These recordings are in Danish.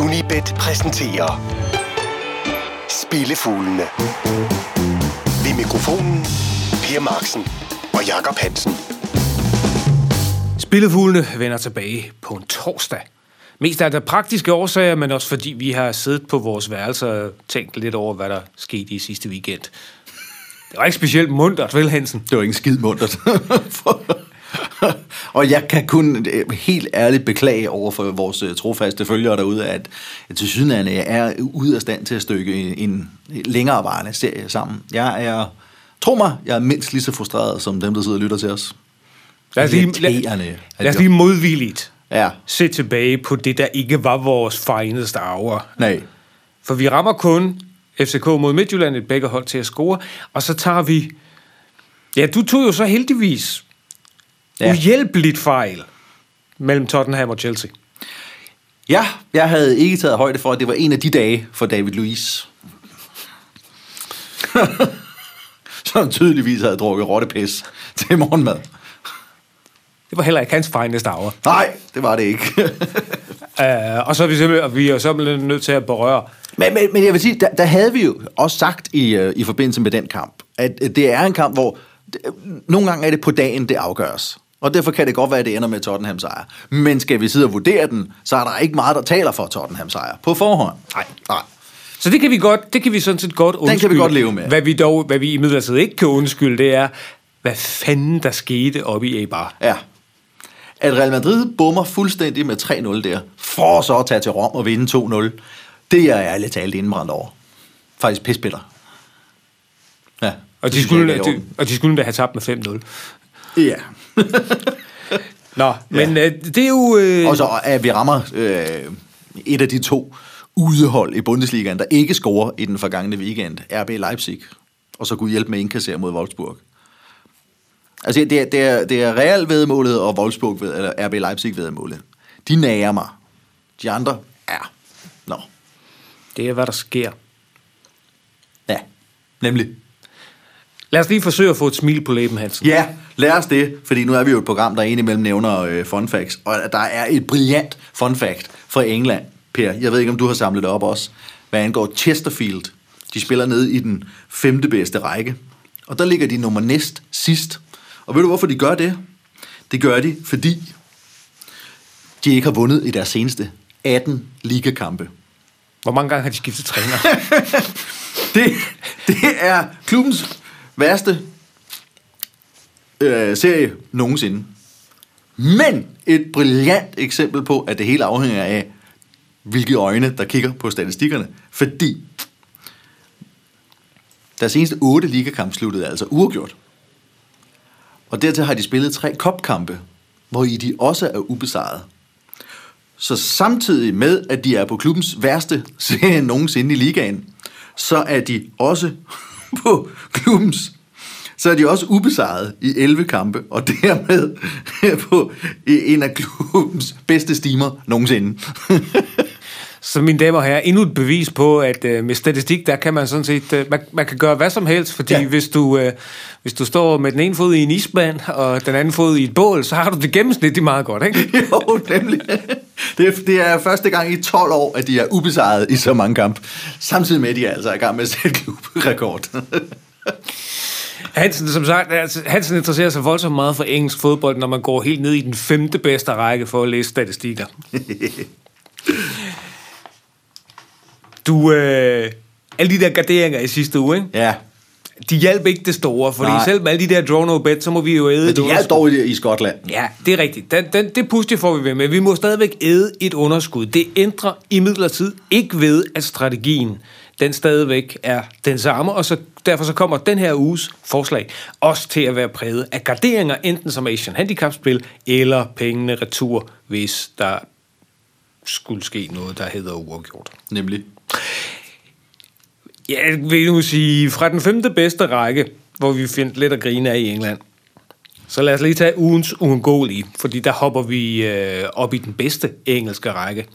Unibet præsenterer Spillefuglene. Ved mikrofonen Per Marksen og Jakob Hansen. Spillefuglene vender tilbage på en torsdag. Mest af det praktiske årsager, men også fordi vi har siddet på vores værelser og tænkt lidt over, hvad der skete i sidste weekend. Det var ikke specielt muntert, vel Hansen? Det var ikke skid muntert. og jeg kan kun øh, helt ærligt beklage over for vores øh, trofaste følgere derude, at, at til synligheden er ude af stand til at stykke en, en længerevarende serie sammen. Jeg er, tro mig, jeg er mindst lige så frustreret som dem, der sidder og lytter til os. Lad os lige, lad, lad os jeg- lige modvilligt Ja, se tilbage på det, der ikke var vores fineste hour. nej. For vi rammer kun FCK mod Midtjylland, et begge hold til at score, og så tager vi... Ja, du tog jo så heldigvis ja. Uhjælpeligt fejl mellem Tottenham og Chelsea. Ja, jeg havde ikke taget højde for, at det var en af de dage for David Luiz. Som tydeligvis havde drukket rottepis til morgenmad. Det var heller ikke hans fineste hour. Nej, det var det ikke. Uh, og så er vi simpelthen, vi er simpelthen nødt til at berøre... men, men, men jeg vil sige, der, der havde vi jo også sagt i, øh, i forbindelse med den kamp, at øh, det er en kamp, hvor det, nogle gange er det på dagen, det afgøres. Og derfor kan det godt være, at det ender med Tottenham sejr. Men skal vi sidde og vurdere den, så er der ikke meget, der taler for Tottenham sejr på forhånd. Nej. Nej. Så det kan vi godt, det kan vi sådan set godt undskylde. kan vi godt leve med. Hvad vi dog, hvad vi i midlertid ikke kan undskylde, det er, hvad fanden der skete oppe i Eibar. Ja. At Real Madrid bummer fuldstændig med 3-0 der, for så at tage til Rom og vinde 2-0, det er jeg ærligt talt indbrændt over. Faktisk pisbitter. Ja. Og de, skulle, de, og de skulle da have tabt med 5-0. orden. Ja. Nå, men øh, det er jo... Øh, Og så at vi rammer øh, et af de to udehold i Bundesligaen, der ikke scorer i den forgangne weekend, RB Leipzig, og så kunne hjælpe med at indkassere mod Wolfsburg. Altså, det er, det er, det er Real vedmålet og Wolfsburg ved, eller RB Leipzig vedmålet. De nager mig. De andre er... Nå, det er, hvad der sker. ja, nemlig. Lad os lige forsøge at få et smil på læben, Hansen. Ja, lad os det, fordi nu er vi jo et program, der indimellem nævner øh, fun facts, og der er et brillant fun fact fra England, Per. Jeg ved ikke, om du har samlet det op også. Hvad angår Chesterfield. De spiller nede i den femte bedste række, og der ligger de nummer næst sidst. Og ved du, hvorfor de gør det? Det gør de, fordi de ikke har vundet i deres seneste 18 ligakampe. Hvor mange gange har de skiftet træner? Det, det er klubbens værste øh, serie nogensinde. Men et brillant eksempel på, at det hele afhænger af, hvilke øjne, der kigger på statistikkerne. Fordi deres seneste otte ligakamp sluttede altså uafgjort. Og dertil har de spillet tre kopkampe, hvor i de også er ubesejret. Så samtidig med, at de er på klubbens værste serie nogensinde i ligaen, så er de også på klubbens så er de også ubesejret i 11 kampe, og dermed på en af klubbens bedste stimer nogensinde. Så mine damer og herrer, endnu et bevis på, at øh, med statistik, der kan man sådan set, øh, man, man kan gøre hvad som helst, fordi ja. Hvis, du, øh, hvis du står med den ene fod i en isband, og den anden fod i et bål, så har du det gennemsnitligt meget godt, ikke? jo, nemlig. Det er, det er første gang i 12 år, at de er ubesejret i så mange kampe. Samtidig med, at de er altså i gang med at sætte klubrekord. Hansen, som sagt, altså, Hansen interesserer sig voldsomt meget for engelsk fodbold, når man går helt ned i den femte bedste række for at læse statistikker. Du, øh, alle de der garderinger i sidste uge, ikke? ja, de hjalp ikke det store, fordi Nej. Selv med alle de der draw no bet, så må vi jo æde men de er underskud. dog i, i Skotland. Ja, det er rigtigt. Den, den, det puste får vi ved med. Vi må stadigvæk æde et underskud. Det ændrer imidlertid ikke ved, at strategien den stadigvæk er den samme, og så, derfor så kommer den her uges forslag også til at være præget af garderinger, enten som Asian Handicap-spil, eller pengene retur, hvis der skulle ske noget, der hedder uafgjort. Nemlig. Jeg vil nu sige, fra den femte bedste række, hvor vi finder lidt at grine af i England, så lad os lige tage ugens uundgåelige, fordi der hopper vi øh, op i den bedste engelske række.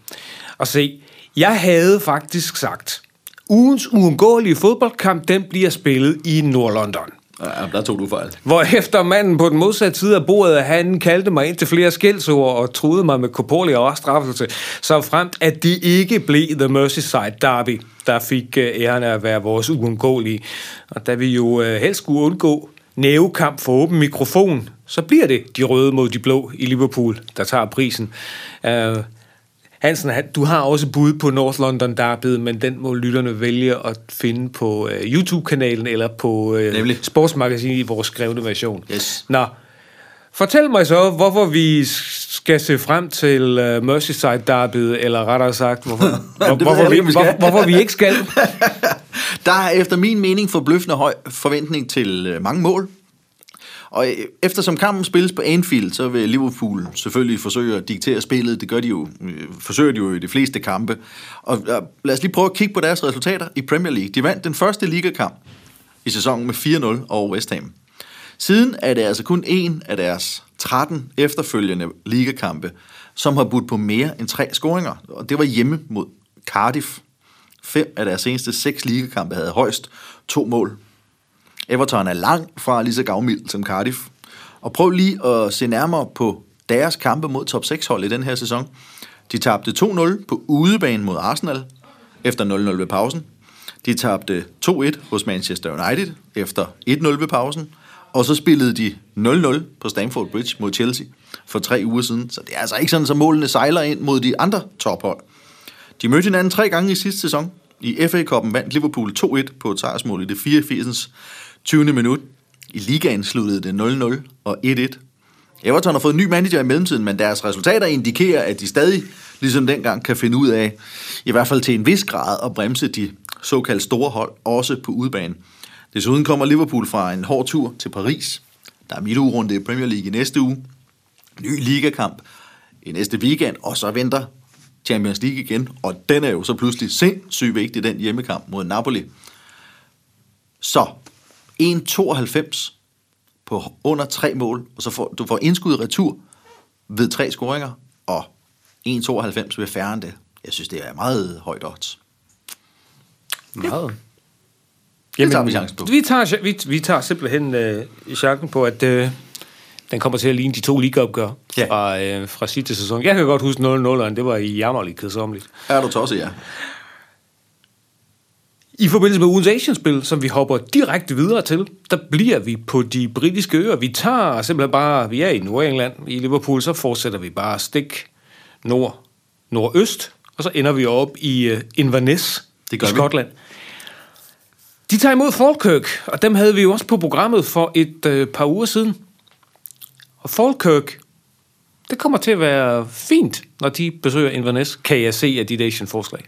Og se, jeg havde faktisk sagt, ugens uundgåelige fodboldkamp, den bliver spillet i Nordlondon. Ja, der tog du fejl. Hvor efter manden på den modsatte side af bordet, han kaldte mig ind til flere skældsord og troede mig med korporlig afstraffelse, så frem at de ikke blev The Merseyside Derby, der fik øh, æren af at være vores uundgåelige. Og da vi jo øh, helst skulle undgå nævekamp for åben mikrofon, så bliver det de røde mod de blå i Liverpool, der tager prisen. Øh, Hansen, han- du har også bud på North London Derby, men den må lytterne vælge at finde på uh, YouTube-kanalen eller på Nemlig. Sportsmagasinet i vores skrevne version. Yes. Nå, fortæl mig så, hvorfor vi skal se frem til uh, Merseyside Derby, eller rettere sagt, hvorfor, hvor, hvorfor, jeg vi, vi hvor, skal. hvorfor vi ikke skal. Der er efter min mening forbløffende høj forventning til øh, mange mål. Og øh, eftersom kampen spilles på Anfield, så vil Liverpool selvfølgelig forsøge at diktere spillet. Det gør de jo, øh, forsøger de jo i de fleste kampe. Og lad os lige prøve at kigge på deres resultater i Premier League. De vandt den første ligakamp i sæsonen med 4-0 over West Ham. Siden er det altså kun en af deres 13 efterfølgende ligakampe, som har budt på mere end tre scoringer. Og det var hjemme mod Cardiff. Fem af deres seneste seks ligakampe havde højst to mål. Everton er langt fra lige så gavmild som Cardiff. Og prøv lige at se nærmere på deres kampe mod top 6 hold i den her sæson. De tabte 2-0 på udebane mod Arsenal efter 0-0 ved pausen. De tabte 2-1 hos Manchester United efter 1-0 ved pausen. Og så spillede de 0-0 på Stamford Bridge mod Chelsea for tre uger siden. Så det er altså ikke sådan, at målene sejler ind mod de andre tophold. De mødte hinanden tre gange i sidste sæson. I FA-koppen vandt Liverpool 2-1 på et sejrsmål i det 84. 20. minut. I ligaen sluttede det 0-0 og 1-1. Everton har fået en ny manager i mellemtiden, men deres resultater indikerer, at de stadig, ligesom dengang, kan finde ud af, i hvert fald til en vis grad, at bremse de såkaldt store hold, også på udebane. Desuden kommer Liverpool fra en hård tur til Paris. Der er midtugerunde i Premier League i næste uge. Ny ligakamp i næste weekend, og så venter Champions League igen, og den er jo så pludselig sindssygt vigtig, den hjemmekamp mod Napoli. Så 1,92 på under tre mål, og så får du får indskud i retur ved tre scoringer, og 1,92 ved færre end det. Jeg synes, det er meget højt odds. Meget. Det tager vi chancen på. Vi tager, vi, vi tager simpelthen øh, chancen på, at øh, den kommer til at ligne de to ligaopgør Ja. fra, øh, fra sidste sæson. Jeg kan godt huske 0-0'eren, det var i jammerligt kedsommeligt. Er du tosset, ja? I forbindelse med ugens Asian-spil, som vi hopper direkte videre til, der bliver vi på de britiske øer. Vi tager simpelthen bare, vi er i Nordengland, i Liverpool, så fortsætter vi bare stik nord, nordøst, og så ender vi op i uh, Inverness Det gør i vi. Skotland. De tager imod Falkirk, og dem havde vi jo også på programmet for et øh, par uger siden. Og Falkirk, det kommer til at være fint, når de besøger Inverness, kan jeg se af dit Asian-forslag.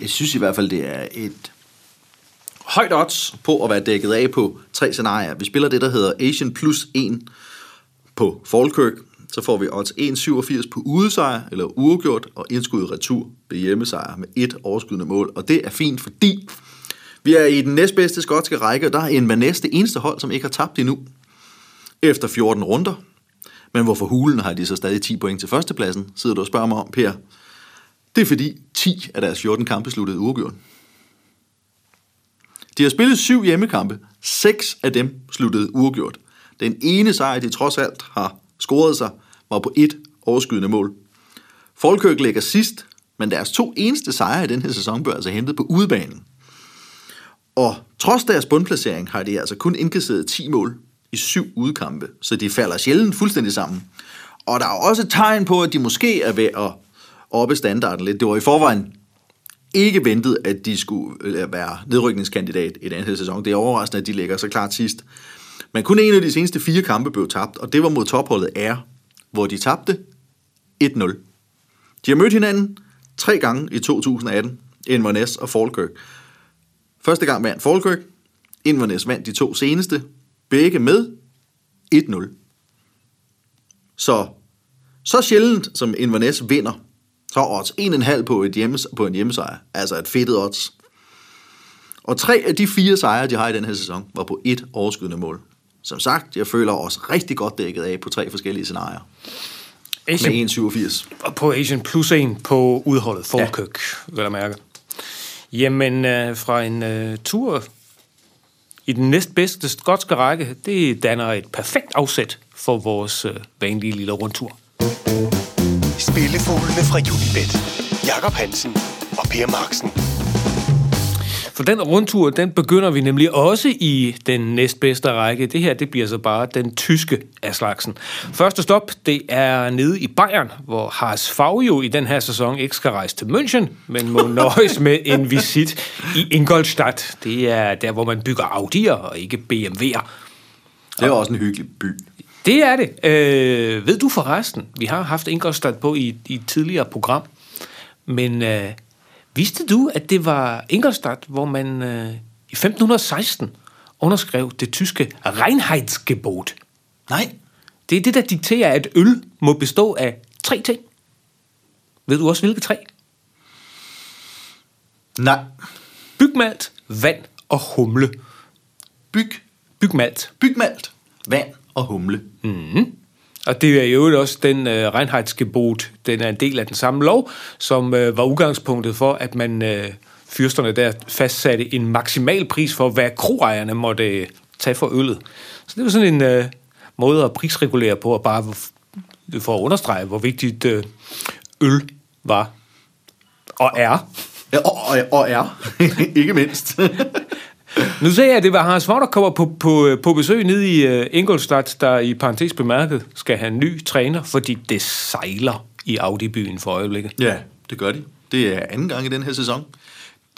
Jeg synes i hvert fald, det er et højt odds på at være dækket af på tre scenarier. Vi spiller det, der hedder Asian plus 1 på Falkirk. Så får vi odds 1,87 på udesejr eller uafgjort og indskud retur ved hjemmesejr med et overskydende mål. Og det er fint, fordi vi er i den næstbedste skotske række, og der er en Inverness det eneste hold, som ikke har tabt endnu efter 14 runder. Men hvorfor hulen har de så stadig 10 point til førstepladsen, sidder du og spørger mig om, Per. Det er fordi 10 af deres 14 kampe sluttede uafgjort. De har spillet syv hjemmekampe. Seks af dem sluttede uafgjort. Den ene sejr, de trods alt har scoret sig, var på et overskydende mål. Falkirk ligger sidst, men deres to eneste sejre i den her sæson blev altså hentet på udebanen. Og trods deres bundplacering har de altså kun indkasseret 10 mål i syv udkampe, så de falder sjældent fuldstændig sammen. Og der er også tegn på, at de måske er ved at oppe standarden lidt. Det var i forvejen ikke ventet, at de skulle øh, være nedrykningskandidat i den her sæson. Det er overraskende, at de ligger så klart sidst. Men kun en af de seneste fire kampe blev tabt, og det var mod topholdet R, hvor de tabte 1-0. De har mødt hinanden tre gange i 2018, Inverness og Falkirk. Første gang vandt Falkirk, Inverness vandt de to seneste, begge med 1-0. Så, så sjældent som Inverness vinder, så odds 1,5 på, et hjemmes, på en hjemmesejr, altså et fedtet odds. Og tre af de fire sejre, de har i den her sæson, var på et overskydende mål. Som sagt, jeg føler os rigtig godt dækket af på tre forskellige scenarier. Asian, Med 1,87. Og på Asian plus en på udholdet, Falkirk, ja. vil jeg mærke. Jamen, øh, fra en øh, tur i den næstbedste skotske række, det danner et perfekt afsæt for vores øh, vanlige lille rundtur. Spillefuglene fra Unibet. Jakob Hansen og Per Marksen. For den rundtur, den begynder vi nemlig også i den næstbedste række. Det her, det bliver så bare den tyske af slagsen. Første stop, det er nede i Bayern, hvor Haas jo i den her sæson ikke skal rejse til München, men må nøjes med en visit i Ingolstadt. Det er der, hvor man bygger Audi'er og ikke BMW'er. Det er også en hyggelig by. Det er det. Øh, ved du forresten, vi har haft Ingolstadt på i, i et tidligere program, men øh, vidste du, at det var Ingolstadt, hvor man øh, i 1516 underskrev det tyske Reinheitsgebot? Nej. Det er det, der dikterer, at øl må bestå af tre ting. Ved du også, hvilke tre? Nej. Bygmalt, vand og humle. Byg. Bygmalt. Bygmalt, vand og humle. Og det er jo også den øh, Reinheitsgebot, den er en del af den samme lov, som øh, var udgangspunktet for, at man øh, fyrsterne der fastsatte en maksimal pris for, hvad kroejerne måtte øh, tage for øllet. Så det var sådan en øh, måde at prisregulere på, og bare for at understrege, hvor vigtigt øh, øl var og er. Ja, og, og, og er. ikke mindst. Nu ser jeg, at det var Hans Vaughn, der kommer på, på, på øh, besøg ned i uh, Ingolstadt, der i parentes bemærket skal have en ny træner, fordi det sejler i Audi-byen for øjeblikket. ja, det gør de. Det er anden gang i den her sæson.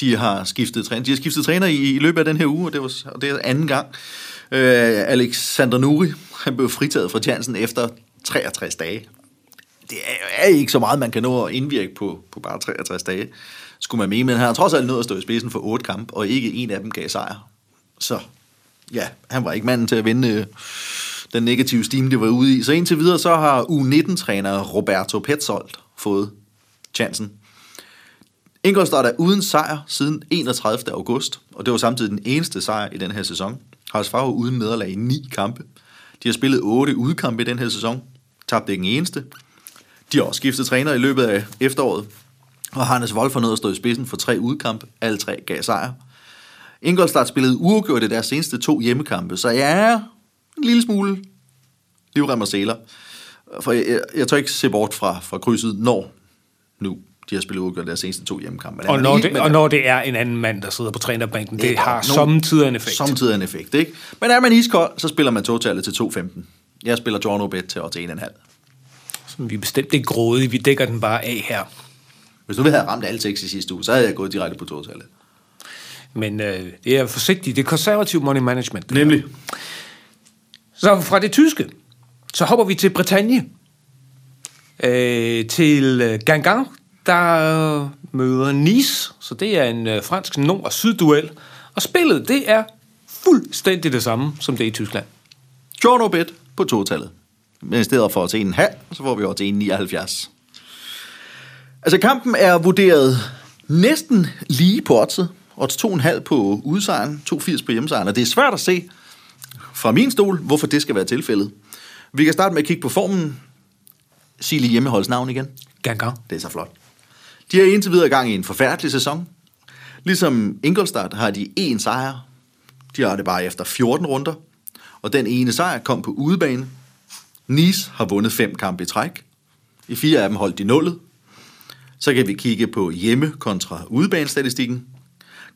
De har skiftet træner, de har skiftet træner i, i løbet af den her uge, og det, var, og det er anden gang. Øh, Alexander Nuri, han blev fritaget fra tjansen efter 63 dage. Det er, er ikke så meget, man kan nå at indvirke på, på bare 63 dage, skulle man mene, men han har trods alt nødt at stå i spidsen for otte kampe, og ikke en af dem gav sejr. Så ja, han var ikke manden til at vinde øh, den negative stime, det var ude i. Så indtil videre, så har U19-træner Roberto Petzold fået chancen. Ingolstadt er uden sejr siden 31. august, og det var samtidig den eneste sejr i den her sæson. Haras uden nederlag i ni kampe. De har spillet otte udkampe i den her sæson. Tabte ikke en eneste. De har også skiftet træner i løbet af efteråret. Og Hannes Wolf nået at stå i spidsen for tre udkampe. Alle tre gav sejr. Ingolstadt spillede uafgjort i deres seneste to hjemmekampe, så er en lille smule livrem og sæler. For jeg, jeg, jeg tør ikke se bort fra, fra krydset, når nu de har spillet uafgjort deres seneste to hjemmekampe. Og når, det, og når det er en anden mand, der sidder på trænerbænken, det, det har samtidig en effekt. Samtidig en effekt, ikke? Men er man iskold, så spiller man totallet til 2,15. Jeg spiller Jorno Bet til odds 1,5. Som vi er bestemt ikke grådige, vi dækker den bare af her. Hvis du ville have ramt alle seks i sidste uge, så havde jeg gået direkte på totallet. Men øh, det er forsigtigt. Det er konservativ money management. Nemlig. Så fra det tyske, så hopper vi til Bretagne. Øh, til øh, Gangan, der møder Nice. Så det er en øh, fransk nord- og sydduel. Og spillet, det er fuldstændig det samme, som det er i Tyskland. Jorno Bet på totallet. Men i stedet for til 1,5, så får vi over til 1,79. Altså kampen er vurderet næsten lige på oddset. Odds 2,5 på udsejren, 2,80 på hjemmesejren. Og det er svært at se fra min stol, hvorfor det skal være tilfældet. Vi kan starte med at kigge på formen. Sig lige hjemmeholds navn igen. Gangan. Det er så flot. De har indtil videre gang i en forfærdelig sæson. Ligesom Ingolstadt har de én sejr. De har det bare efter 14 runder. Og den ene sejr kom på udebane. Nice har vundet fem kampe i træk. I fire af dem holdt de nullet. Så kan vi kigge på hjemme kontra udebanestatistikken.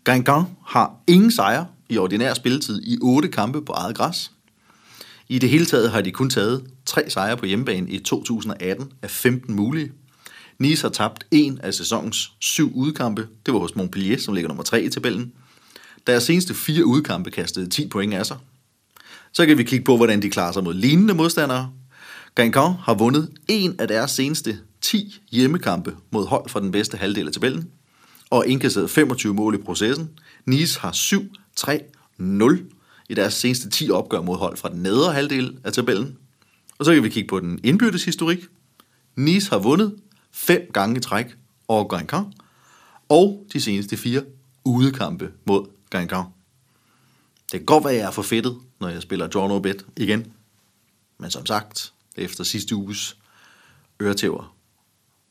Guingamp har ingen sejre i ordinær spilletid i otte kampe på eget græs. I det hele taget har de kun taget tre sejre på hjemmebane i 2018 af 15 mulige. Nice har tabt en af sæsonens syv udkampe. Det var hos Montpellier, som ligger nummer tre i tabellen. Deres seneste fire udkampe kastede 10 point af sig. Så kan vi kigge på, hvordan de klarer sig mod lignende modstandere. Guingamp har vundet en af deres seneste 10 hjemmekampe mod hold fra den bedste halvdel af tabellen, og indkasseret 25 mål i processen. Nice har 7-3-0 i deres seneste 10 opgør mod hold fra den nedre halvdel af tabellen. Og så kan vi kigge på den indbyrdes historik. Nice har vundet fem gange i træk over Guingamp, og de seneste fire udekampe mod Guingamp. Det kan godt være, at jeg er for fedtet, når jeg spiller John Bet igen. Men som sagt, efter sidste uges øretæver,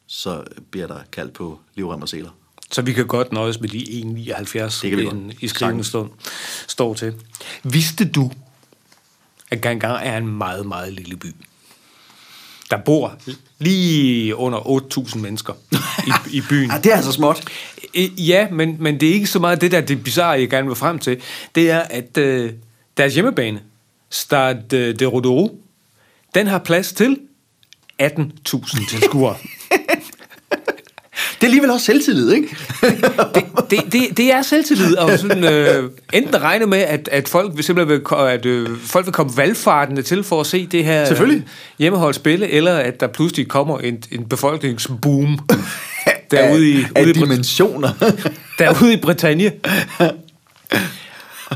så bliver der kaldt på livrem og seler. Så vi kan godt nøjes med de 1,79, Det den i skrivende stund står til. Vidste du, at Gangar er en meget, meget lille by? Der bor lige under 8.000 mennesker i, i byen. Ah, det er altså småt. Ja, men, men det er ikke så meget det der, det bizarre, jeg gerne vil frem til. Det er, at øh, deres hjemmebane, Stade de Rodouro, den har plads til 18.000 tilskuere. Det er alligevel også selvtillid, ikke? det, det, det, det er selvtillid, og sådan, øh, enten regne med, at, at folk vil simpelthen vil, at, øh, folk vil komme valgfartende til for at se det her Selvfølgelig. øh, hjemmeholdt spille, eller at der pludselig kommer en, en befolkningsboom derude i, af ude i, dimensioner. derude i Bretagne.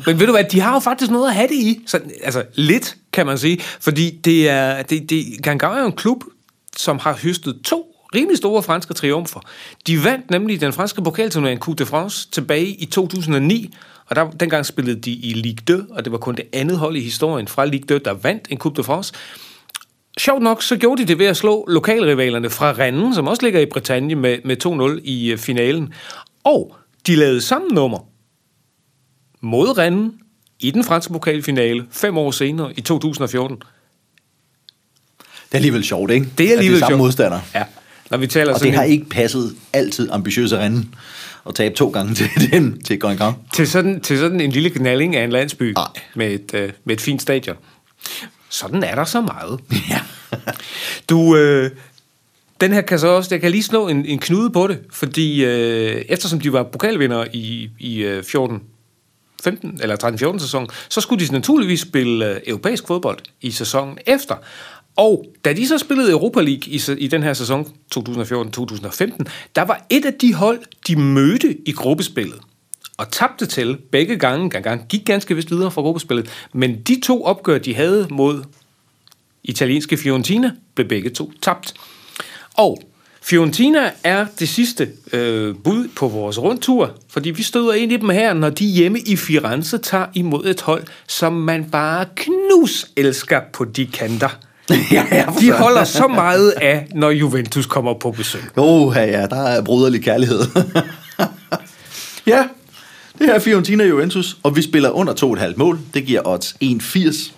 Men ved du hvad, de har jo faktisk noget at have det i. Så, altså lidt, kan man sige. Fordi det er, det, det, Gangar er jo en klub, som har høstet to rimelig store franske triumfer. De vandt nemlig den franske pokalturnering Coupe de France tilbage i 2009, og der, dengang spillede de i Ligue 2, og det var kun det andet hold i historien fra Ligue 2, der vandt en Coupe de France. Sjovt nok, så gjorde de det ved at slå lokalrivalerne fra Rennes, som også ligger i Bretagne, med, med 2-0 i øh, finalen. Og de lavede samme nummer mod Rennes i den franske pokalfinale fem år senere i 2014. Det er alligevel sjovt, ikke? Det er alligevel at det er samme sjovt. modstander. Ja. Når vi taler Og det har en- ikke passet altid ambitiøse rende at tabe to gange til den til Guingamp. til, sådan, til sådan en lille knalling af en landsby Nej. med et, øh, med et fint stadion. Sådan er der så meget. Ja. Du, øh, den her kan så også, jeg kan lige slå en, en knude på det, fordi øh, eftersom de var pokalvinder i, i øh, 14, 15 eller 13-14 sæson, så skulle de naturligvis spille øh, europæisk fodbold i sæsonen efter. Og da de så spillede Europa League i, i den her sæson 2014-2015, der var et af de hold, de mødte i gruppespillet og tabte til begge gange. Gang, gang gik ganske vist videre fra gruppespillet. Men de to opgør, de havde mod italienske Fiorentina, blev begge to tabt. Og Fiorentina er det sidste øh, bud på vores rundtur, fordi vi støder ind i dem her, når de hjemme i Firenze tager imod et hold, som man bare knus elsker på de kanter. ja, ja, De holder så meget af, når Juventus kommer på besøg. Åh, ja, der er broderlig kærlighed. ja, det er Fiorentina Juventus, og vi spiller under 2,5 mål. Det giver odds 1,80.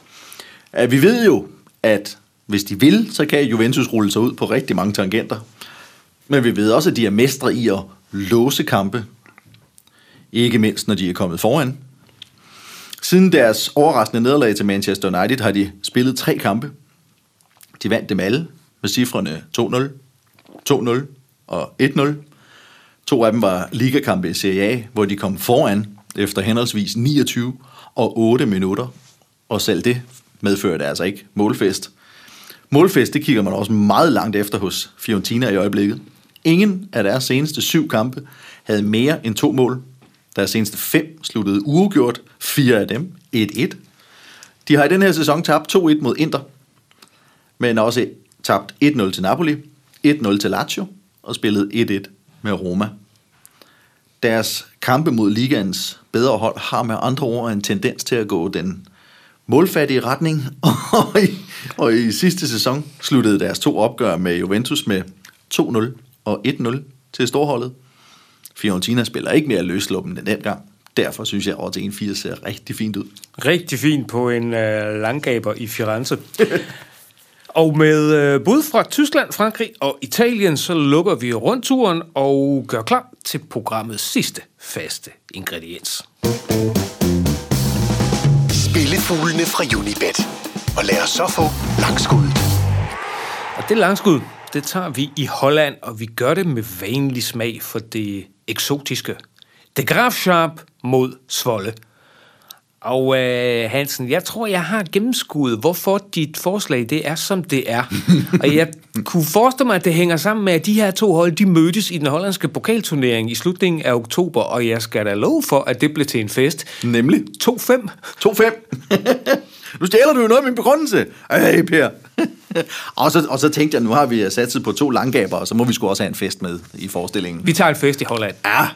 Ja, vi ved jo, at hvis de vil, så kan Juventus rulle sig ud på rigtig mange tangenter. Men vi ved også, at de er mestre i at låse kampe. Ikke mindst, når de er kommet foran. Siden deres overraskende nederlag til Manchester United har de spillet tre kampe. De vandt dem alle med cifrene 2-0, 2-0 og 1-0. To af dem var ligakampe i Serie A, hvor de kom foran efter henholdsvis 29 og 8 minutter. Og selv det medførte altså ikke målfest. Målfest, det kigger man også meget langt efter hos Fiorentina i øjeblikket. Ingen af deres seneste syv kampe havde mere end to mål. Deres seneste fem sluttede uafgjort, fire af dem 1-1. De har i den her sæson tabt 2-1 mod Inter, men også tabt 1-0 til Napoli, 1-0 til Lazio og spillet 1-1 med Roma. Deres kampe mod ligaens bedre hold har med andre ord en tendens til at gå den målfattige retning, og i, og i sidste sæson sluttede deres to opgør med Juventus med 2-0 og 1-0 til storholdet. Fiorentina spiller ikke mere løsluppen end dengang. Derfor synes jeg, at 1-4 ser rigtig fint ud. Rigtig fint på en øh, langgaber i Firenze. og med øh, bud fra Tyskland, Frankrig og Italien, så lukker vi rundturen og gør klar til programmets sidste faste ingrediens. Spillefuglene fra Unibet. Og lad os så få langskuddet. Og det langskud, det tager vi i Holland, og vi gør det med vanlig smag for det eksotiske. Det Graf Sharp mod Svolle. Og øh, Hansen, jeg tror, jeg har gennemskuddet, hvorfor dit forslag det er, som det er. og jeg kunne forestille mig, at det hænger sammen med, at de her to hold, de mødtes i den hollandske pokalturnering i slutningen af oktober, og jeg skal da love for, at det blev til en fest. Nemlig 2-5. 2-5. nu stjæler du jo noget af min begrundelse. Ej, Per. og, så, og så tænkte jeg, nu har vi satset på to langgaber, og så må vi sgu også have en fest med i forestillingen. Vi tager en fest i Holland. Ja,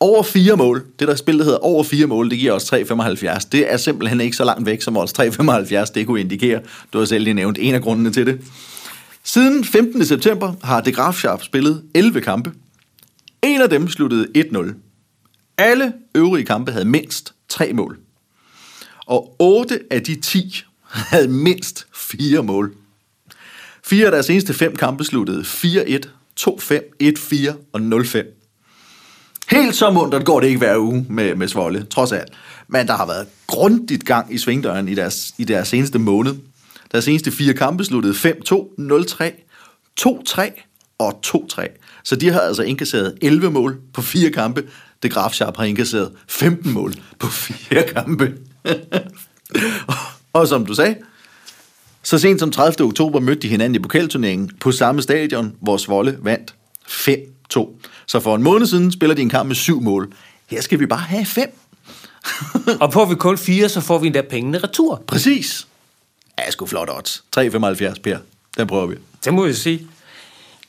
over fire mål. Det der spil, der hedder over fire mål, det giver os 3,75. Det er simpelthen ikke så langt væk, som vores 3,75 det kunne indikere. Du har selv lige nævnt en af grundene til det. Siden 15. september har De Graaf Sharp spillet 11 kampe. En af dem sluttede 1-0. Alle øvrige kampe havde mindst tre mål. Og 8 af de 10 havde mindst fire mål. Fire af deres eneste fem kampe sluttede 4-1, 2-5, 1-4 og 0-5. Helt så muntert går det ikke hver uge med, med Svolle, trods alt. Men der har været grundigt gang i svingdøren i deres, i deres seneste måned. Deres seneste fire kampe sluttede 5-2, 0-3, 2-3 og 2-3. Så de har altså indkasseret 11 mål på fire kampe. Det Graf Sharp har indkasseret 15 mål på fire kampe. og som du sagde, så sent som 30. oktober mødte de hinanden i pokalturneringen på samme stadion, hvor Svolle vandt 5-2. Så for en måned siden spiller de en kamp med syv mål. Her skal vi bare have fem. Og får vi kun fire, så får vi endda pengene retur. Præcis. Ja, sgu flot odds. 3,75 per. Den prøver vi. Det må jeg sige.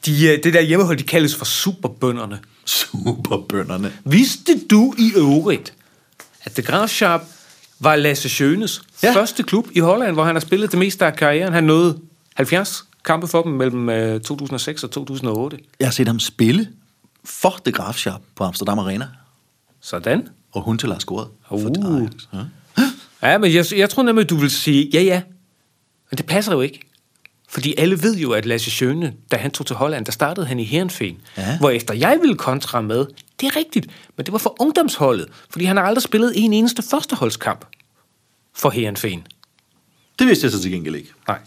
De, øh, det der hjemmehold, de kaldes for superbønderne. Superbønderne. Vidste du i øvrigt, at The Graaf Sharp var Lasse Schønes ja. første klub i Holland, hvor han har spillet det meste af karrieren. Han nåede 70 kampe for dem mellem øh, 2006 og 2008. Jeg har set ham spille for The Graf Sharp på Amsterdam Arena. Sådan. Og Huntelaar har scoret. For Uh. Ajax. Ja. Ja, men jeg, jeg tror nemlig, du vil sige, ja, ja. Men det passer jo ikke. Fordi alle ved jo, at Lasse Schøne, da han tog til Holland, der startede han i Herrenfeen. Ja. Hvor efter jeg ville kontra med, det er rigtigt, men det var for ungdomsholdet. Fordi han har aldrig spillet en eneste førsteholdskamp for Herrenfeen. Det vidste jeg så til gengæld ikke. Nej.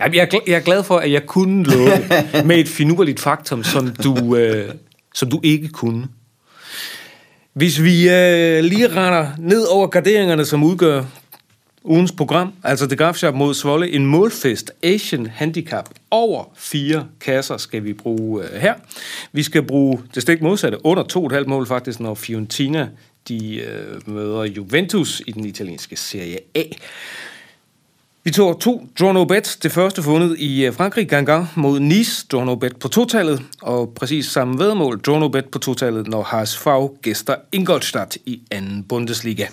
Jamen, Jeg er, gl- jeg er glad for, at jeg kunne lukke med et finurligt faktum, som du, øh, som du ikke kunne. Hvis vi øh, lige render ned over garderingerne, som udgør ugens program, altså det Grafshop mod Svolle, en målfest Asian Handicap. Over fire kasser skal vi bruge øh, her. Vi skal bruge det stik modsatte, under 2,5 mål faktisk, når Fiorentina de øh, møder Juventus i den italienske Serie A. Vi tog to draw bet. Det første fundet i øh, Frankrig, Gangan mod Nice, draw bet på totallet, og præcis samme vedmål, draw bet på totallet, når HSV gæster Ingolstadt i anden Bundesliga.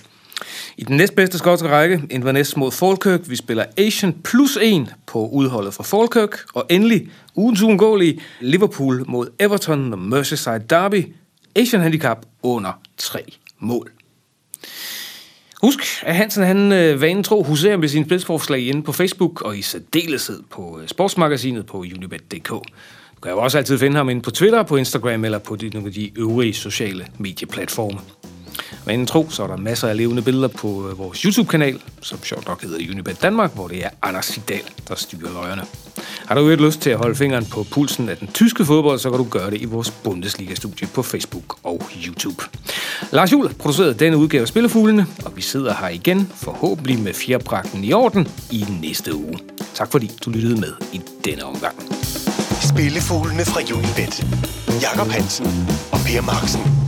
I den næstbedste skotske række, Inverness mod Falkirk. Vi spiller Asian plus 1 på udholdet fra Falkirk. Og endelig, ugens uundgåelige, Liverpool mod Everton og Merseyside Derby. Asian Handicap under 3 mål. Husk, at Hansen han øh, vanen tro huserer med sine spidsforslag inde på Facebook og i særdeleshed på øh, sportsmagasinet på unibet.dk. Du kan jo også altid finde ham inde på Twitter, på Instagram eller på de, nogle af de øvrige sociale medieplatforme. Vanen tro, så er der masser af levende billeder på øh, vores YouTube-kanal, som sjovt nok hedder Unibet Danmark, hvor det er Anders Sidal, der styrer løjerne. Har du ikke lyst til at holde fingeren på pulsen af den tyske fodbold, så kan du gøre det i vores Bundesliga-studie på Facebook og YouTube. Lars Juhl producerede denne udgave af Spillefuglene, og vi sidder her igen, forhåbentlig med fjerpragten i orden, i næste uge. Tak fordi du lyttede med i denne omgang. Spillefuglene fra Unibet. Jakob Hansen og Per Marksen.